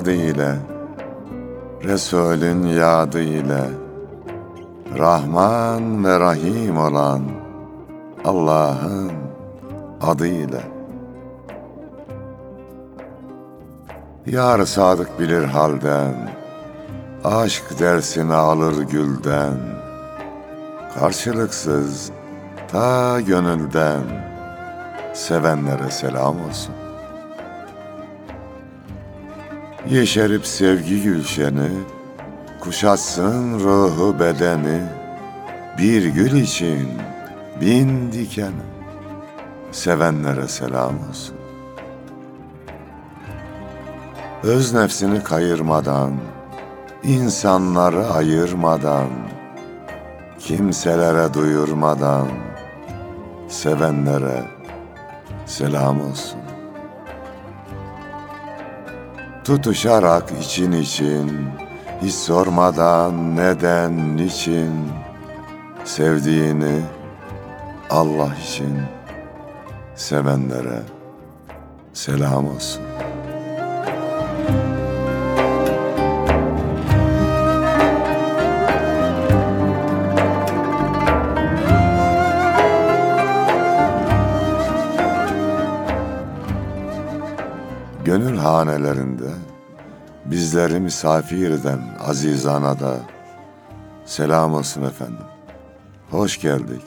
adı ile, Resulün yadı ile, Rahman ve Rahim olan Allah'ın adı ile. Yar sadık bilir halden, Aşk dersini alır gülden, Karşılıksız ta gönülden, Sevenlere selam olsun. Yeşerip sevgi gülşeni, Kuşatsın ruhu bedeni, Bir gül için bin diken, Sevenlere selam olsun. Öz nefsini kayırmadan, insanları ayırmadan, kimselere duyurmadan, sevenlere selam olsun. Tutuşarak için için, hiç sormadan neden, niçin, sevdiğini Allah için sevenlere selam olsun. Bizleri misafir eden azizana da selam olsun efendim. Hoş geldik.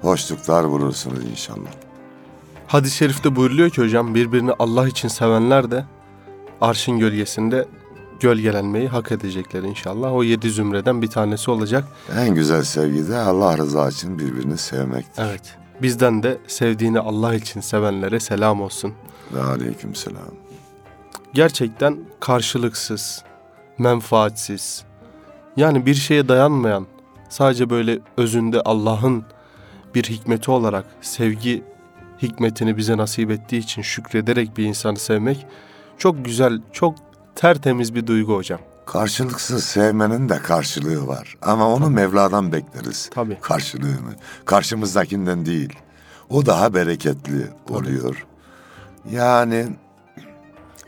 Hoşluklar bulursunuz inşallah. Hadis-i şerifte buyuruluyor ki hocam birbirini Allah için sevenler de arşın gölgesinde gölgelenmeyi hak edecekler inşallah. O yedi zümreden bir tanesi olacak. En güzel sevgi de Allah rızası için birbirini sevmektir. Evet. Bizden de sevdiğini Allah için sevenlere selam olsun. Ve aleyküm selam. Gerçekten karşılıksız, menfaatsiz, yani bir şeye dayanmayan, sadece böyle özünde Allah'ın bir hikmeti olarak sevgi hikmetini bize nasip ettiği için şükrederek bir insanı sevmek çok güzel, çok tertemiz bir duygu hocam. Karşılıksız sevmenin de karşılığı var. Ama onu Mevla'dan bekleriz. Tabii. Karşılığını. Karşımızdakinden değil. O daha bereketli oluyor. Yani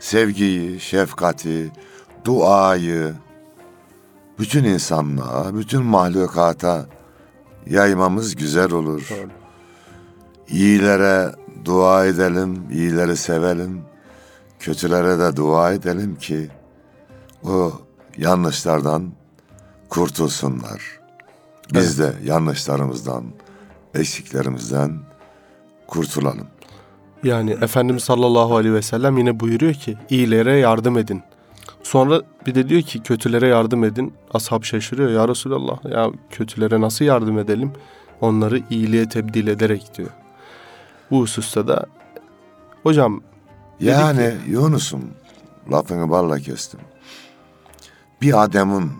sevgiyi, şefkati, duayı bütün insanlığa, bütün mahlukata yaymamız güzel olur. Doğru. İyilere dua edelim, iyileri sevelim. Kötülere de dua edelim ki o yanlışlardan kurtulsunlar. Biz de yanlışlarımızdan, eksiklerimizden kurtulalım. Yani Efendimiz sallallahu aleyhi ve sellem yine buyuruyor ki iyilere yardım edin. Sonra bir de diyor ki kötülere yardım edin. Ashab şaşırıyor ya Resulallah ya kötülere nasıl yardım edelim? Onları iyiliğe tebdil ederek diyor. Bu hususta da hocam Yani Yunus'um lafını balla kestim. Bir adamın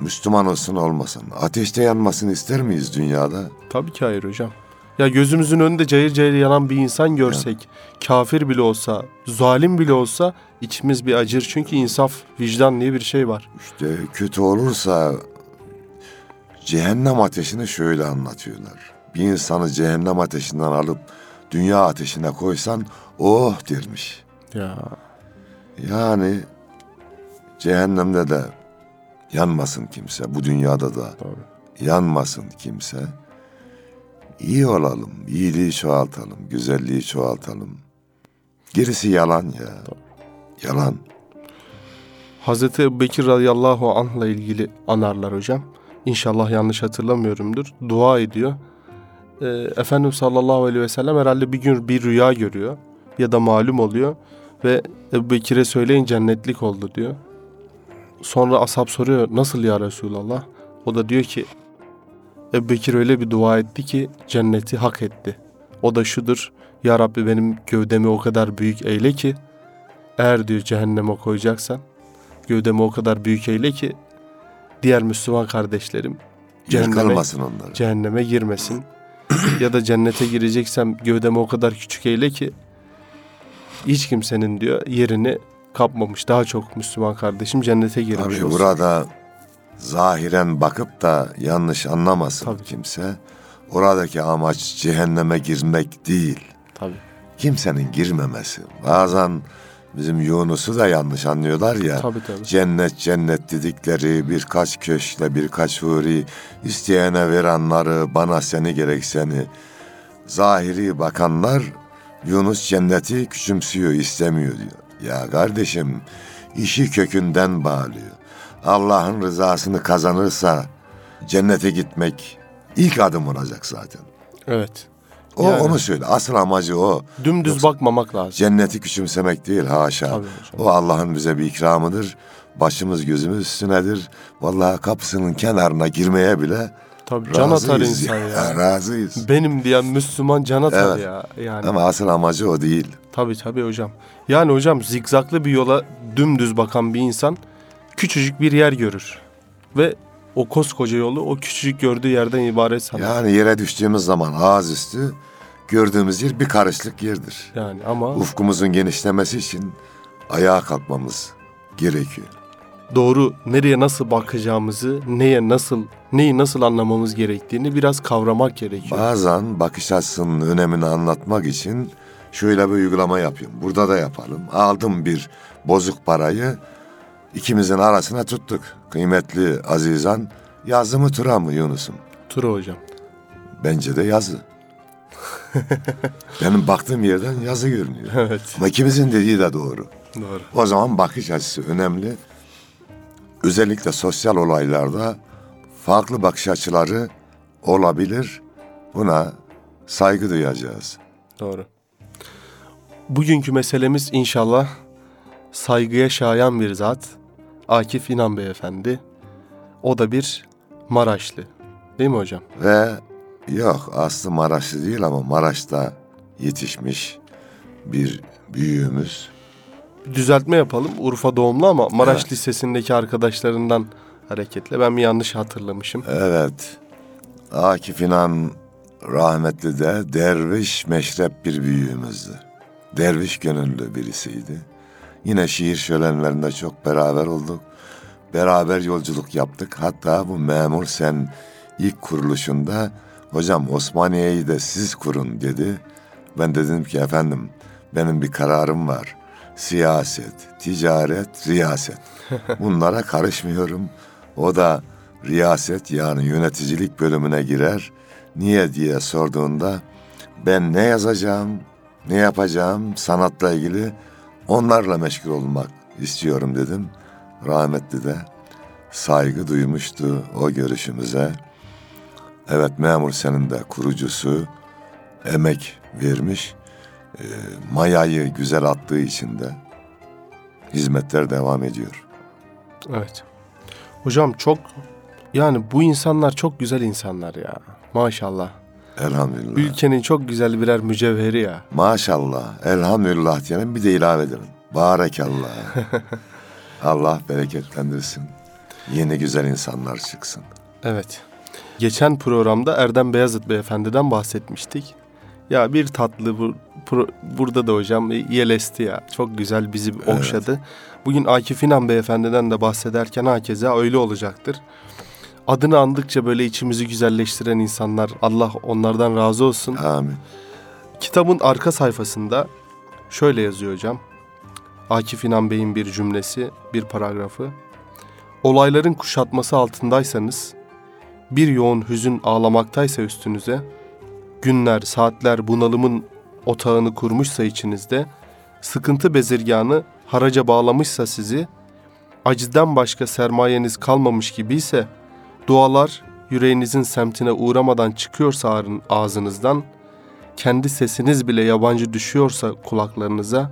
Müslüman olsun olmasın, ateşte yanmasını ister miyiz dünyada? tabii ki hayır hocam. Ya gözümüzün önünde cayır cayır yanan bir insan görsek, kafir bile olsa, zalim bile olsa içimiz bir acır. Çünkü insaf, vicdan diye bir şey var. İşte kötü olursa cehennem ateşini şöyle anlatıyorlar. Bir insanı cehennem ateşinden alıp dünya ateşine koysan oh dermiş. Ya Yani cehennemde de yanmasın kimse, bu dünyada da doğru. yanmasın kimse. İyi olalım, iyiliği çoğaltalım, güzelliği çoğaltalım. Gerisi yalan ya. Yalan. Hazreti Bekir radıyallahu anh'la ilgili anarlar hocam. İnşallah yanlış hatırlamıyorumdur. Dua ediyor. Ee, Efendimiz sallallahu aleyhi ve sellem herhalde bir gün bir rüya görüyor. Ya da malum oluyor. Ve Ebu Bekir'e söyleyin cennetlik oldu diyor. Sonra ashab soruyor nasıl ya Resulallah? O da diyor ki Ebu Bekir öyle bir dua etti ki cenneti hak etti. O da şudur. Ya Rabbi benim gövdemi o kadar büyük eyle ki eğer diyor cehenneme koyacaksan gövdemi o kadar büyük eyle ki diğer Müslüman kardeşlerim cehenneme, cehenneme girmesin. ya da cennete gireceksem gövdemi o kadar küçük eyle ki hiç kimsenin diyor yerini kapmamış. Daha çok Müslüman kardeşim cennete girmiş Tabii olsun. burada zahiren bakıp da yanlış anlamasın Tabii. kimse. Oradaki amaç cehenneme girmek değil. Tabii. Kimsenin girmemesi. Bazen bizim Yunus'u da yanlış anlıyorlar ya. Tabii tabii. Cennet cennet dedikleri birkaç köşkle birkaç huri isteyene veranları bana seni gerek seni. Zahiri bakanlar Yunus cenneti küçümsüyor istemiyor diyor. Ya kardeşim işi kökünden bağlıyor. Allah'ın rızasını kazanırsa cennete gitmek ilk adım olacak zaten. Evet. O Yani. onu söyle. Asıl amacı o. Dümdüz Yoksa- bakmamak lazım. Cenneti küçümsemek değil haşa. Tabii hocam. O Allah'ın bize bir ikramıdır. Başımız gözümüz üstünedir. Vallahi kapısının kenarına girmeye bile Tabii can atar insan ya. razıyız. Benim diyen Müslüman can atar Evet. ya. Yani Ama asıl amacı o değil. tabii tabii hocam. Yani hocam zigzaklı bir yola dümdüz bakan bir insan küçücük bir yer görür. Ve o koskoca yolu o küçücük gördüğü yerden ibaret sanır. Yani yere düştüğümüz zaman ağız üstü gördüğümüz yer bir karışlık yerdir. Yani ama Ufkumuzun genişlemesi için ayağa kalkmamız gerekiyor. doğru nereye nasıl bakacağımızı, neye nasıl, neyi nasıl anlamamız gerektiğini biraz kavramak gerekiyor. Bazen bakış açısının önemini anlatmak için şöyle bir uygulama yapıyorum. Burada da yapalım. Aldım bir bozuk parayı ikimizin arasına tuttuk. Kıymetli Azizan yazı mı tura mı Yunus'um? Tura hocam. Bence de yazı. Benim baktığım yerden yazı görünüyor. Evet. Ama ikimizin dediği de doğru. Doğru. O zaman bakış açısı önemli. Özellikle sosyal olaylarda farklı bakış açıları olabilir. Buna saygı duyacağız. Doğru. Bugünkü meselemiz inşallah saygıya şayan bir zat. Akif İnan Beyefendi. O da bir Maraşlı. Değil mi hocam? Ve yok aslı Maraşlı değil ama Maraş'ta yetişmiş bir büyüğümüz. Bir düzeltme yapalım. Urfa doğumlu ama Maraş Evet. Lisesi'ndeki arkadaşlarından hareketle. Ben bir yanlış hatırlamışım. Evet. Akif İnan rahmetli de derviş meşrep bir büyüğümüzdü. Derviş gönüllü birisiydi. Yine şiir şölenlerinde çok beraber olduk. Beraber yolculuk yaptık. Hatta bu memur sen ilk kuruluşunda hocam Osmaniye'yi de siz kurun dedi. Ben dedim ki efendim benim bir kararım var. Siyaset, ticaret, riyaset. Bunlara karışmıyorum. O da riyaset yani yöneticilik bölümüne girer. Niye diye sorduğunda ben ne yazacağım, ne yapacağım sanatla ilgili onlarla meşgul olmak istiyorum dedim. Rahmetli de saygı duymuştu o görüşümüze. Evet memur senin de kurucusu emek vermiş. E, mayayı güzel attığı için de hizmetler devam ediyor. Evet. Hocam çok yani bu insanlar çok güzel insanlar ya. Maşallah. Elhamdülillah. Ülkenin çok güzel birer mücevheri ya. Maşallah, elhamdülillah diyelim bir de ilave edelim. Barekallah. Allah bereketlendirsin. Yeni güzel insanlar çıksın. Evet. Geçen programda Erdem Beyazıt Beyefendi'den bahsetmiştik. Ya bir tatlı bu, pro- burada da hocam yelesti ya. Çok güzel bizi okşadı. Bugün Akif İnan Beyefendi'den de bahsederken hakeza öyle olacaktır. Adını andıkça böyle içimizi güzelleştiren insanlar Allah onlardan razı olsun. Amin. Kitabın arka sayfasında şöyle yazıyor hocam. Akif İnan Bey'in bir cümlesi, bir paragrafı. Olayların kuşatması altındaysanız, bir yoğun hüzün ağlamaktaysa üstünüze, günler, saatler bunalımın otağını kurmuşsa içinizde, sıkıntı bezirganı haraca bağlamışsa sizi, acıdan başka sermayeniz kalmamış gibiyse, dualar yüreğinizin semtine uğramadan çıkıyorsa ağzınızdan, kendi sesiniz bile yabancı düşüyorsa kulaklarınıza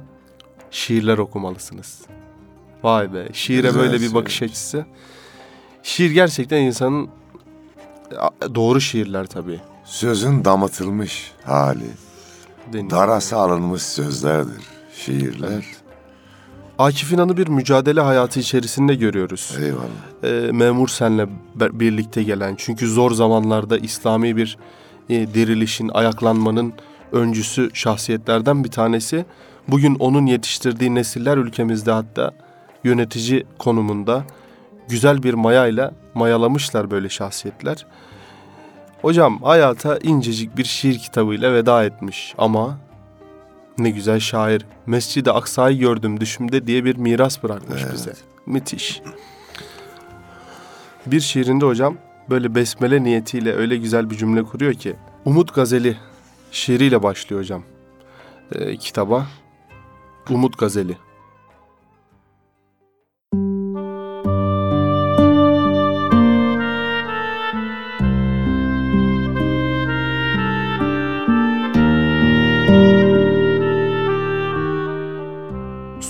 şiirler okumalısınız. Vay be, şiire Güzel böyle bir bakış söylemiş. açısı. Şiir gerçekten insanın doğru şiirler tabii. Sözün damıtılmış hali. deniyor. Darası alınmış sözlerdir. Şiirler. Akif İnan'ı bir mücadele hayatı içerisinde görüyoruz. Eyvallah. Ee, memur senle birlikte gelen çünkü zor zamanlarda İslami bir e, dirilişin, ayaklanmanın öncüsü şahsiyetlerden bir tanesi. Bugün onun yetiştirdiği nesiller ülkemizde hatta yönetici konumunda güzel bir mayayla mayalamışlar böyle şahsiyetler. Hocam hayata incecik bir şiir kitabıyla veda etmiş ama Ne güzel şair. Mescid-i Aksa'yı gördüm düşümde diye bir miras bırakmış Evet. bize. Müthiş. Bir şiirinde hocam böyle besmele niyetiyle öyle güzel bir cümle kuruyor ki Umut Gazeli şiiriyle başlıyor hocam e, kitaba. Umut Gazeli.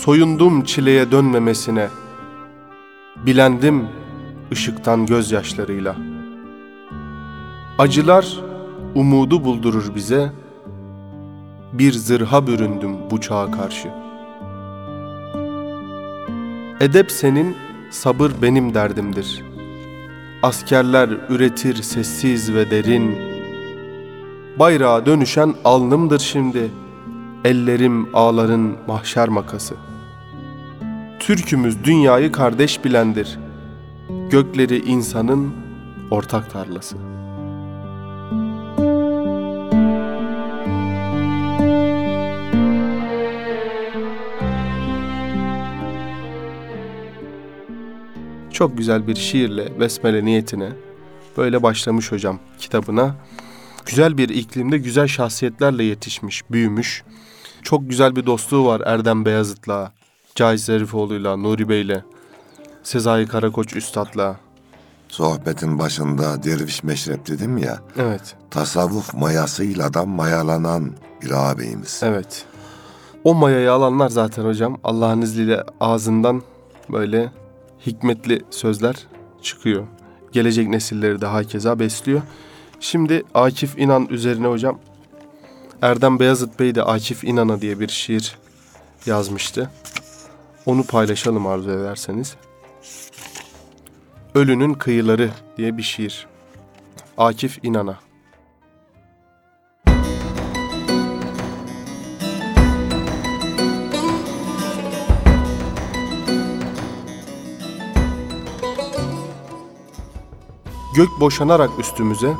Soyundum çileye dönmemesine, bilendim ışıktan gözyaşlarıyla. Acılar umudu buldurur bize, bir zırha büründüm bu çağa karşı. Edep senin, sabır benim derdimdir. Askerler üretir sessiz ve derin. Bayrağa dönüşen alnımdır şimdi. Ellerim ağların mahşer makası. Türkümüz dünyayı kardeş bilendir. Gökleri insanın ortak tarlası. Çok güzel bir şiirle besmele niyetine böyle başlamış hocam kitabına. Güzel bir iklimde güzel şahsiyetlerle yetişmiş, büyümüş. Çok güzel bir dostluğu var Erdem Beyazıt'la, Cahit Zarifoğlu'yla, Nuri Bey'le, Sezai Karakoç Üstad'la. Sohbetin başında derviş meşrep dedim ya. Evet, Tasavvuf mayasıyla da mayalanan bir ağabeyimiz. evet. O mayayı alanlar zaten hocam Allah'ın izniyle ağzından böyle hikmetli sözler çıkıyor. Gelecek nesilleri de hakeza besliyor. Şimdi Akif İnan üzerine hocam Erdem Beyazıt Bey de Akif İnan'a diye bir şiir yazmıştı. Onu paylaşalım arzu ederseniz. Ölünün Kıyıları diye bir şiir. Akif İnan'a. Gök boşanarak üstümüze,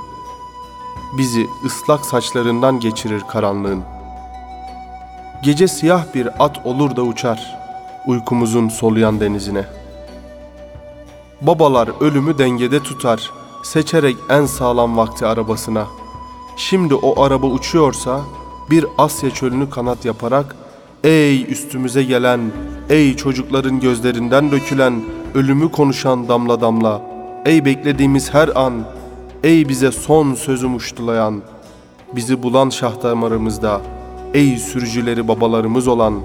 bizi ıslak saçlarından geçirir karanlığın. Gece siyah bir at olur da uçar, uykumuzun soluyan denizine. Babalar ölümü dengede tutar, seçerek en sağlam vakti arabasına. Şimdi o araba uçuyorsa, bir Asya çölünü kanat yaparak, Ey üstümüze gelen, ey çocukların gözlerinden dökülen, ölümü konuşan damla damla, ey beklediğimiz her an, ey bize son sözüm uçtulayan, bizi bulan şah damarımızda, ey sürücüleri babalarımız olan,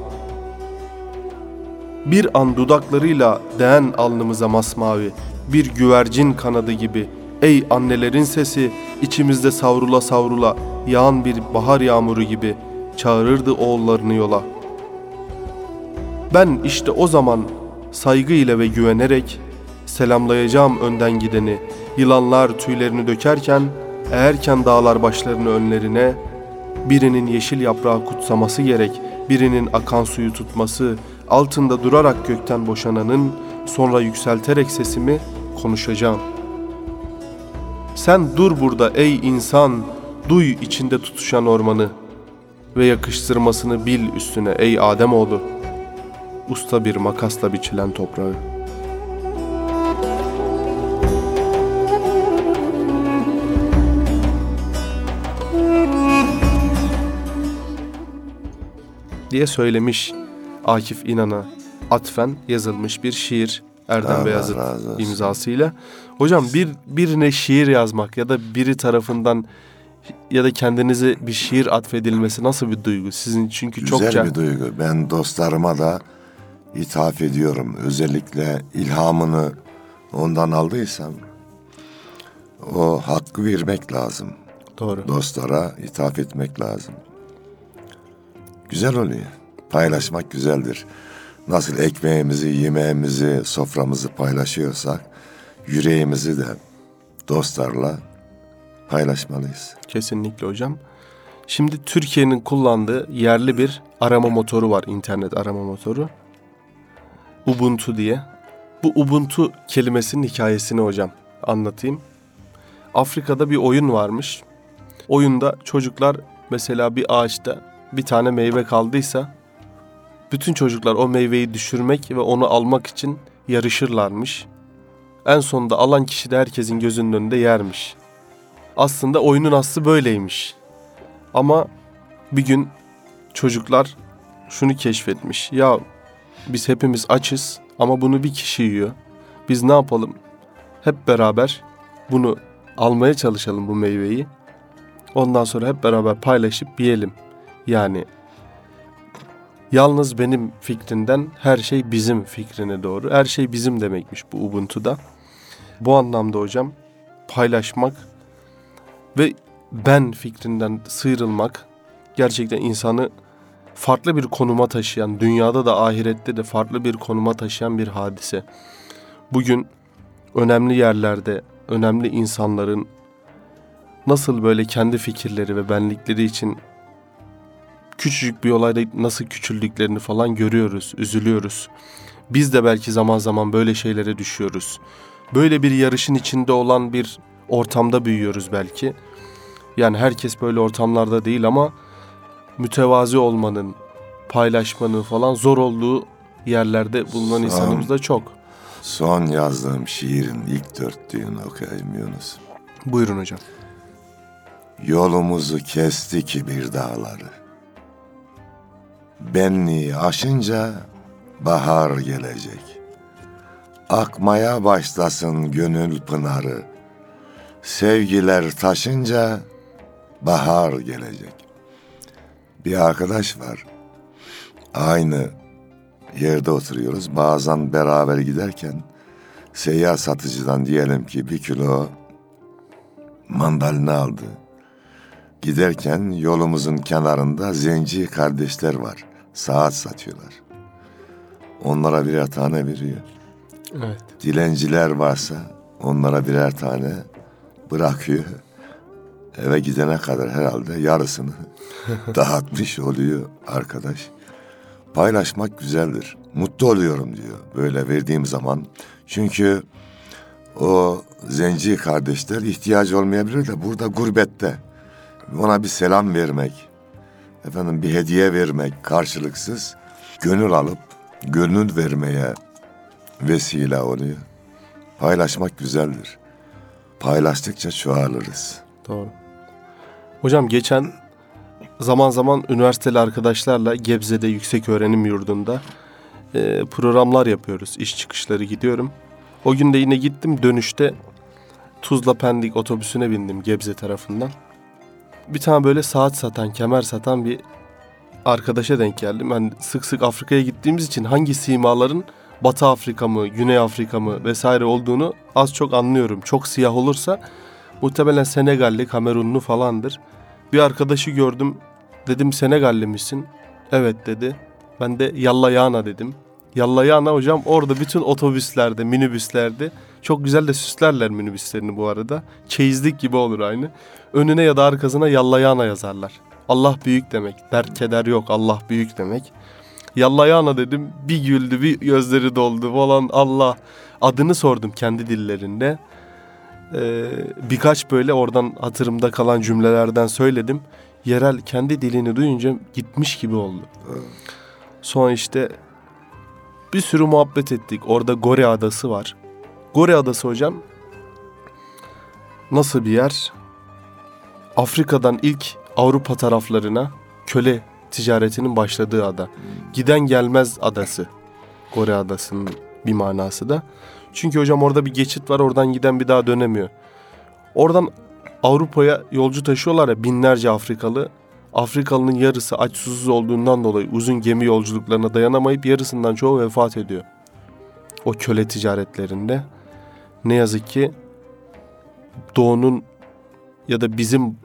bir an dudaklarıyla değen alnımıza masmavi, bir güvercin kanadı gibi, ey annelerin sesi, içimizde savrula savrula, yağan bir bahar yağmuru gibi, çağırırdı oğullarını yola.'' Ben işte o zaman saygı ile ve güvenerek selamlayacağım önden gideni. Yılanlar tüylerini dökerken, eğerken dağlar başlarını önlerine, birinin yeşil yaprağı kutsaması gerek, birinin akan suyu tutması, altında durarak gökten boşananın, sonra yükselterek sesimi konuşacağım. Sen dur burada ey insan, duy içinde tutuşan ormanı ve yakıştırmasını bil üstüne ey Ademoğlu.'' usta bir makasla biçilen toprağı. Diye söylemiş Akif İnan'a atfen yazılmış bir şiir Erdem Allah Beyazıt imzasıyla. Hocam bir birine şiir yazmak ya da biri tarafından ya da kendinize bir şiir atfedilmesi nasıl bir duygu? Sizin çünkü Güzel çokça bir duygu. Ben dostlarıma da ithaf ediyorum. Özellikle ilhamını ondan aldıysam o hakkı vermek lazım. doğru. Dostlara ithaf etmek lazım. Güzel oluyor. Paylaşmak güzeldir. Nasıl ekmeğimizi, yemeğimizi, soframızı paylaşıyorsak yüreğimizi de dostlarla paylaşmalıyız. Kesinlikle hocam. Şimdi Türkiye'nin kullandığı yerli bir arama motoru var, internet arama motoru. Ubuntu diye. Bu Ubuntu kelimesinin hikayesini hocam anlatayım. Afrika'da bir oyun varmış. Oyunda çocuklar mesela bir ağaçta bir tane meyve kaldıysa bütün çocuklar o meyveyi düşürmek ve onu almak için yarışırlarmış. En sonunda alan kişi de herkesin gözünün önünde yermiş. Aslında oyunun aslı böyleymiş. Ama bir gün çocuklar şunu keşfetmiş. Ya biz hepimiz açız ama bunu bir kişi yiyor. Biz ne yapalım? Hep beraber bunu almaya çalışalım bu meyveyi. Ondan sonra hep beraber paylaşıp yiyelim. Yani yalnız benim fikrinden her şey bizim fikrine doğru. Her şey bizim demekmiş bu Ubuntu'da. Bu anlamda hocam paylaşmak ve ben fikrinden sıyrılmak gerçekten insanı farklı bir konuma taşıyan, dünyada da ahirette de farklı bir konuma taşıyan bir hadise. Bugün önemli yerlerde, önemli insanların nasıl böyle kendi fikirleri ve benlikleri için küçücük bir olayda nasıl küçüldüklerini falan görüyoruz, üzülüyoruz. Biz de belki zaman zaman böyle şeylere düşüyoruz. Böyle bir yarışın içinde olan bir ortamda büyüyoruz belki. Yani herkes böyle ortamlarda değil ama mütevazi olmanın, paylaşmanın falan zor olduğu yerlerde bulunan Sağ insanımız da çok. Son yazdığım şiirin ilk dörtlüğünü okuyayım Yunus. Buyurun hocam. Yolumuzu kesti kibir dağları. Benliği aşınca bahar gelecek. Akmaya başlasın gönül pınarı. Sevgiler taşınca bahar gelecek. Bir arkadaş var. Aynı yerde oturuyoruz. Bazen beraber giderken seyyar satıcıdan diyelim ki bir kilo mandalina aldı. Giderken yolumuzun kenarında zenci kardeşler var. Saat satıyorlar. Onlara birer tane veriyor. Evet. Dilenciler varsa onlara birer tane bırakıyor. Eve gidene kadar herhalde yarısını dağıtmış oluyor arkadaş. Paylaşmak güzeldir. Mutlu oluyorum diyor böyle verdiğim zaman. Çünkü o zenci kardeşler ihtiyacı olmayabilir de burada gurbette. Ona bir selam vermek, efendim bir hediye vermek karşılıksız gönül alıp gönül vermeye vesile oluyor. Paylaşmak güzeldir. Paylaştıkça çoğalırız. Doğru. Hocam geçen zaman zaman üniversiteli arkadaşlarla Gebze'de yüksek öğrenim yurdunda e, programlar yapıyoruz. İş çıkışları gidiyorum. O gün de yine gittim dönüşte Tuzla Pendik otobüsüne bindim Gebze tarafından. Bir tane böyle saat satan, kemer satan bir arkadaşa denk geldim. Ben sık sık Afrika'ya gittiğimiz için hangi simaların Batı Afrika mı, Güney Afrika mı vesaire olduğunu az çok anlıyorum. Çok siyah olursa muhtemelen Senegalli, Kamerunlu falandır. Bir arkadaşı gördüm. Dedim Senegalli misin? Evet dedi. Ben de Yallayana dedim. Yallayana hocam orada bütün otobüslerde, minibüslerde çok güzel de süslerler minibüslerini bu arada. Çeyizlik gibi olur aynı. Önüne ya da arkasına Yallayana yazarlar. Allah büyük demek. Dert keder yok. Allah büyük demek. Yallayana dedim. Bir güldü, bir gözleri doldu falan. Allah. Adını sordum kendi dillerinde. Ee, birkaç böyle oradan hatırımda kalan cümlelerden söyledim. Yerel kendi dilini duyunca gitmiş gibi oldu. Sonra işte bir sürü muhabbet ettik. Orada Gore Adası var. Gore Adası hocam nasıl bir yer? Afrika'dan ilk Avrupa taraflarına köle ticaretinin başladığı ada. Giden gelmez adası. Gore Adası'nın bir manası da. Çünkü hocam orada bir geçit var oradan giden bir daha dönemiyor. Oradan Avrupa'ya yolcu taşıyorlar ya binlerce Afrikalı. Afrikalı'nın yarısı aç susuz olduğundan dolayı uzun gemi yolculuklarına dayanamayıp yarısından çoğu vefat ediyor. O köle ticaretlerinde. Ne yazık ki Doğu'nun ya da bizim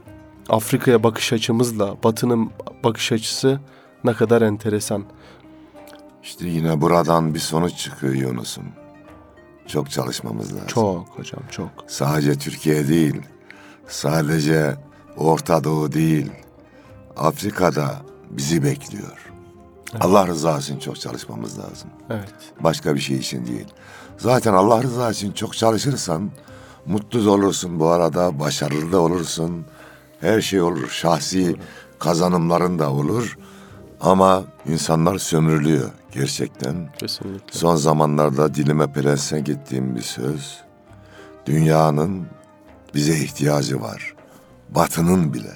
Afrika'ya bakış açımızla Batı'nın bakış açısı ne kadar enteresan. İşte yine buradan bir sonuç çıkıyor Yunus'um. Çok çalışmamız lazım. Çok hocam çok. Sadece Türkiye değil, sadece Orta Doğu değil, Afrika'da bizi bekliyor. Allah rızası için çok çalışmamız lazım. Evet. Başka bir şey için değil. Zaten Allah rızası için çok çalışırsan mutlu da olursun bu arada, başarılı da olursun. Her şey olur. Şahsi kazanımların da olur ama insanlar sömürülüyor gerçekten. Kesinlikle. Son zamanlarda dilime pelesenk ettiğim bir söz. Dünyanın bize ihtiyacı var. Batının bile.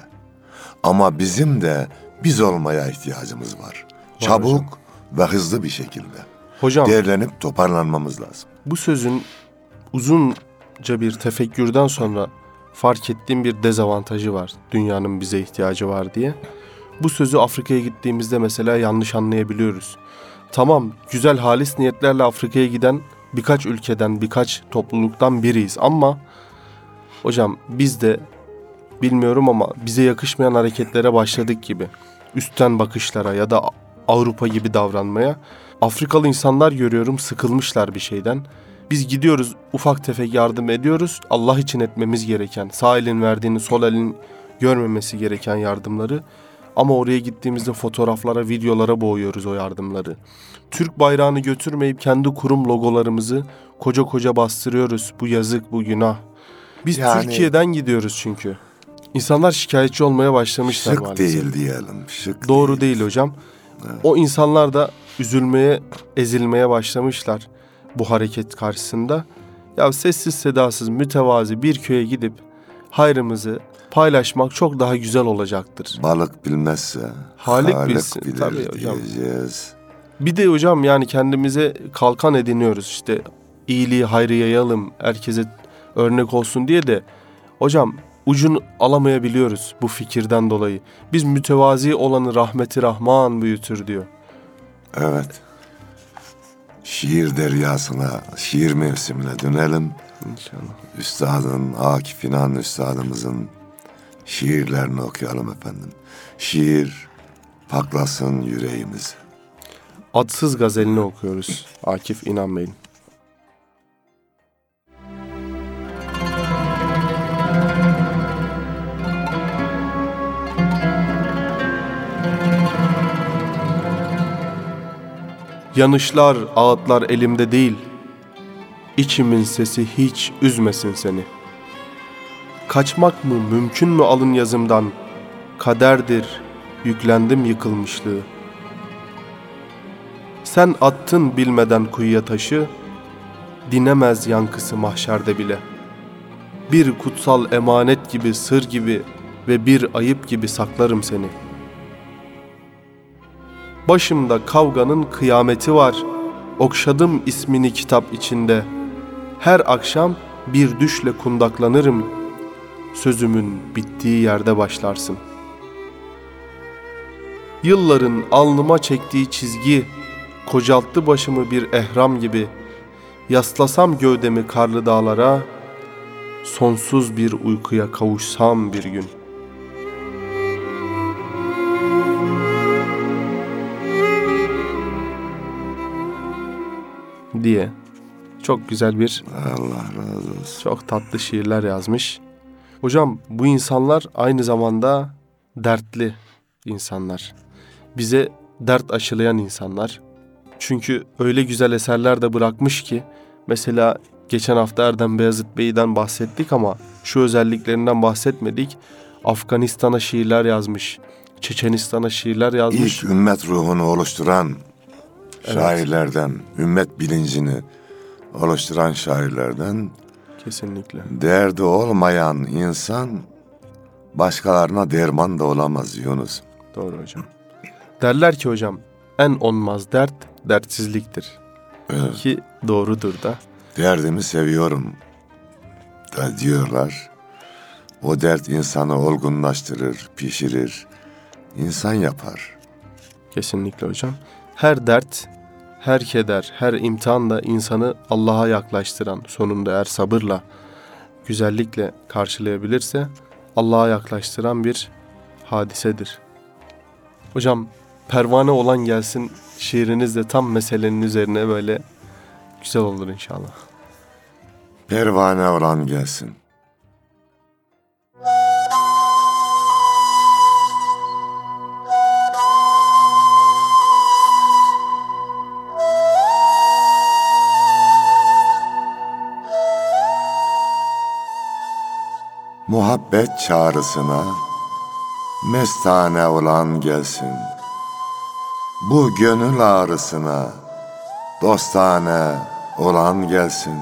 Ama bizim de biz olmaya ihtiyacımız var. Çabuk ve hızlı bir şekilde. Hocam Değerlenip toparlanmamız lazım. Bu sözün uzunca bir tefekkürden sonra fark ettiğim bir dezavantajı var. Dünyanın bize ihtiyacı var diye. Bu sözü Afrika'ya gittiğimizde mesela yanlış anlayabiliyoruz. Tamam güzel halis niyetlerle Afrika'ya giden birkaç ülkeden, birkaç topluluktan biriyiz ama hocam biz de bilmiyorum ama bize yakışmayan hareketlere başladık gibi. Üstten bakışlara ya da Avrupa gibi davranmaya. Afrikalı insanlar görüyorum sıkılmışlar bir şeyden. Biz gidiyoruz ufak tefek yardım ediyoruz. Allah için etmemiz gereken, sağ elin verdiğini sol elin görmemesi gereken yardımları. Ama oraya gittiğimizde fotoğraflara, videolara boğuyoruz o yardımları. Türk bayrağını götürmeyip kendi kurum logolarımızı koca koca bastırıyoruz. Bu yazık, bu günah. Biz Yani- Türkiye'den gidiyoruz çünkü. İnsanlar şikayetçi olmaya başlamışlar Şık maalesef. değil diyelim. Şık Doğru değil. değil hocam. O insanlar da üzülmeye, ezilmeye başlamışlar bu hareket karşısında. Ya sessiz sedasız, mütevazi bir köye gidip hayrımızı paylaşmak çok daha güzel olacaktır. Balık bilmezse Halik bilsin. bilir Tabii hocam. diyeceğiz. Bir de hocam yani kendimize kalkan ediniyoruz işte iyiliği hayrı yayalım herkese örnek olsun diye de hocam ucunu alamayabiliyoruz bu fikirden dolayı. Biz mütevazi olanı rahmeti rahman büyütür diyor. Evet. Şiir deryasına, şiir mevsimine dönelim. İnşallah. Üstadın, Akif İnan Üstadımızın şiirlerini okuyalım efendim. Şiir paklasın yüreğimizi. Adsız gazelini okuyoruz Akif İnan Bey'in. Yanışlar, ağıtlar elimde değil. İçimin sesi hiç üzmesin seni. Kaçmak mı mümkün mü alın yazımdan? Kaderdir, yüklendim yıkılmışlığı. Sen attın bilmeden kuyuya taşı, dinemez yankısı mahşerde bile. Bir kutsal emanet gibi, sır gibi ve bir ayıp gibi saklarım seni. Başımda kavganın kıyameti var, okşadım ismini kitap içinde. Her akşam bir düşle kundaklanırım, sözümün bittiği yerde başlarsın. Yılların alnıma çektiği çizgi, kocalttı başımı bir ehram gibi. Yaslasam gövdemi karlı dağlara, sonsuz bir uykuya kavuşsam bir gün. Diye çok güzel bir Allah razı olsun. çok tatlı şiirler yazmış. Hocam bu insanlar aynı zamanda dertli insanlar. Bize dert aşılayan insanlar. Çünkü öyle güzel eserler de bırakmış ki mesela geçen hafta Erdem Beyazıt Bey'den bahsettik ama şu özelliklerinden bahsetmedik. Afganistan'a şiirler yazmış. Çeçenistan'a şiirler yazmış. İlk ümmet ruhunu oluşturan şairlerden, ümmet bilincini oluşturan şairlerden Kesinlikle. derdi olmayan insan başkalarına derman da olamaz Yunus. Doğru hocam. Derler ki hocam en onmaz dert dertsizliktir. Evet. Ki doğrudur da. Derdimi seviyorum da diyorlar. O dert insanı olgunlaştırır, pişirir, insan yapar. Kesinlikle hocam. Her dert, her keder, her imtihan da insanı Allah'a yaklaştıran, sonunda eğer sabırla, güzellikle karşılayabilirse Allah'a yaklaştıran bir hadisedir. Hocam pervane olan gelsin şiiriniz de tam meselenin üzerine böyle güzel olur inşallah. Pervane olan gelsin. Muhabbet çağrısına mestane olan gelsin. Bu gönül ağrısına dostane olan gelsin.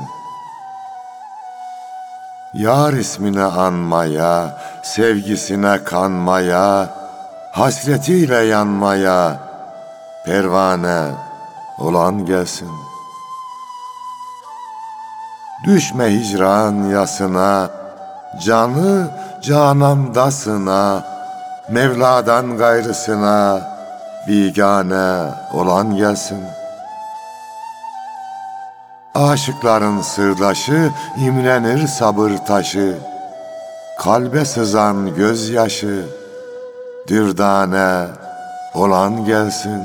Yar ismini anmaya, sevgisine kanmaya, hasretiyle yanmaya, pervane olan gelsin. Düşme hicran yasına, canı canandasına, Mevla'dan gayrısına, bigane olan gelsin. Aşıkların sırdaşı, imrenir sabır taşı, kalbe sızan gözyaşı, dürdane olan gelsin.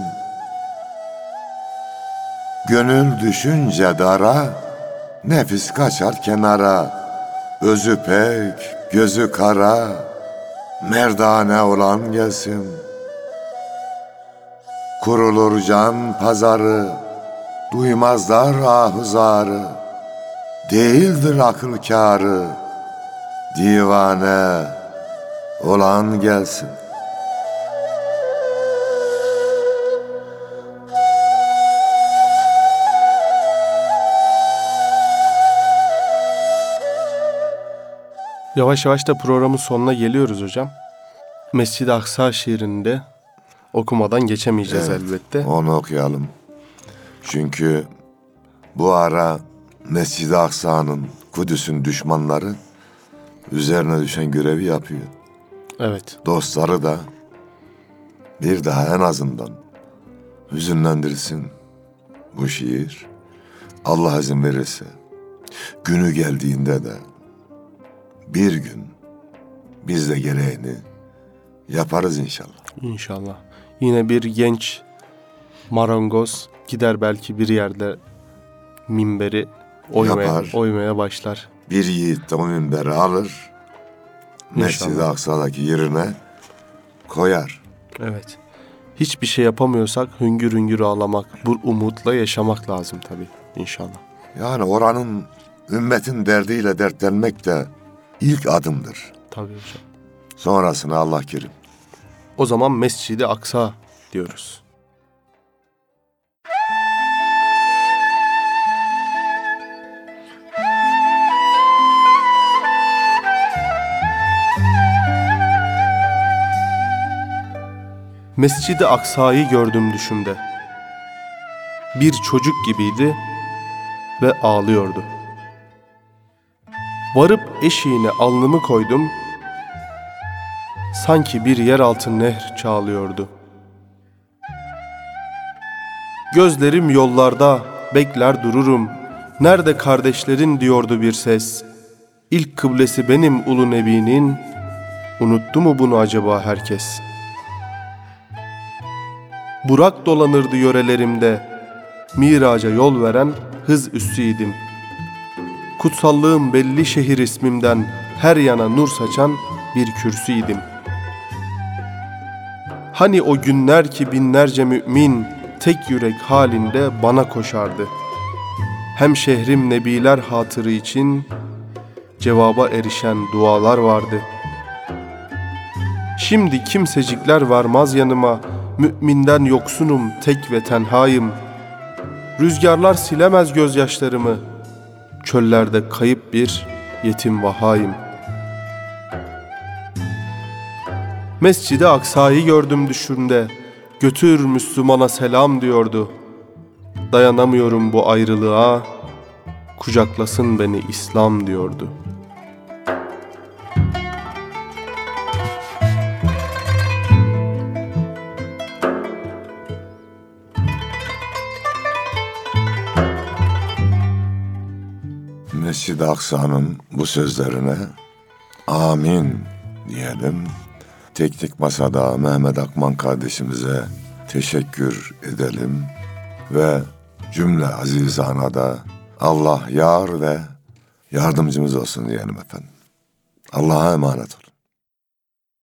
Gönül düşünce dara, nefis kaçar kenara, özü pek, gözü kara, merdane olan gelsin. Kurulur can pazarı, duymazlar ahuzarı, değildir akıl kârı, divane olan gelsin. Yavaş yavaş da programın sonuna geliyoruz hocam. Mescid-i Aksa şiirinde okumadan geçemeyeceğiz Evet, elbette. Onu okuyalım. Çünkü bu ara Mescid-i Aksa'nın, Kudüs'ün düşmanları üzerine düşen görevi yapıyor. Evet. Dostları da bir daha en azından hüzünlendirsin bu şiir. Allah izin verirse günü geldiğinde de bir gün biz de gereğini yaparız inşallah. İnşallah. Yine bir genç marangoz gider belki bir yerde minberi oymaya, Yapar. oymaya başlar. Bir yiğit de o minberi alır, Mescid-i. Aksa'daki yerine koyar. Evet. Hiçbir şey yapamıyorsak hüngür hüngür ağlamak, bu umutla yaşamak lazım tabii inşallah. Yani oranın ümmetin derdiyle dertlenmek de ilk adımdır. Tabii hocam. Sonrasını Allah kerim. O zaman Mescid-i Aksa diyoruz. Mescid-i Aksa'yı gördüm düşümde. Bir çocuk gibiydi ve ağlıyordu. Varıp eşiğine alnımı koydum, sanki bir yeraltı nehr çağlıyordu. Gözlerim yollarda, bekler dururum. Nerede kardeşlerin diyordu bir ses. İlk kıblesi benim ulu nebinin. Unuttu mu bunu acaba herkes? Burak dolanırdı yörelerimde. Miraca yol veren hız üssüydim. Kutsallığım belli şehir ismimden her yana nur saçan bir kürsüydim. Hani o günler ki binlerce mümin tek yürek halinde bana koşardı. Hem şehrim nebiler hatırı için cevaba erişen dualar vardı. Şimdi kimsecikler varmaz yanıma, müminden yoksunum, tek ve tenhayım. Rüzgarlar silemez gözyaşlarımı, çöllerde kayıp bir yetim vahayım. Mescid-i Aksa'yı gördüm düşümde, götür Müslümana selam diyordu. Dayanamıyorum bu ayrılığa, kucaklasın beni İslam diyordu. Mescid-i Aksa'nın bu sözlerine amin diyelim. Teknik Masada Mehmet Akman kardeşimize teşekkür edelim ve cümle azizana da Allah yar ve yardımcımız olsun diyelim efendim. Allah'a emanet olun.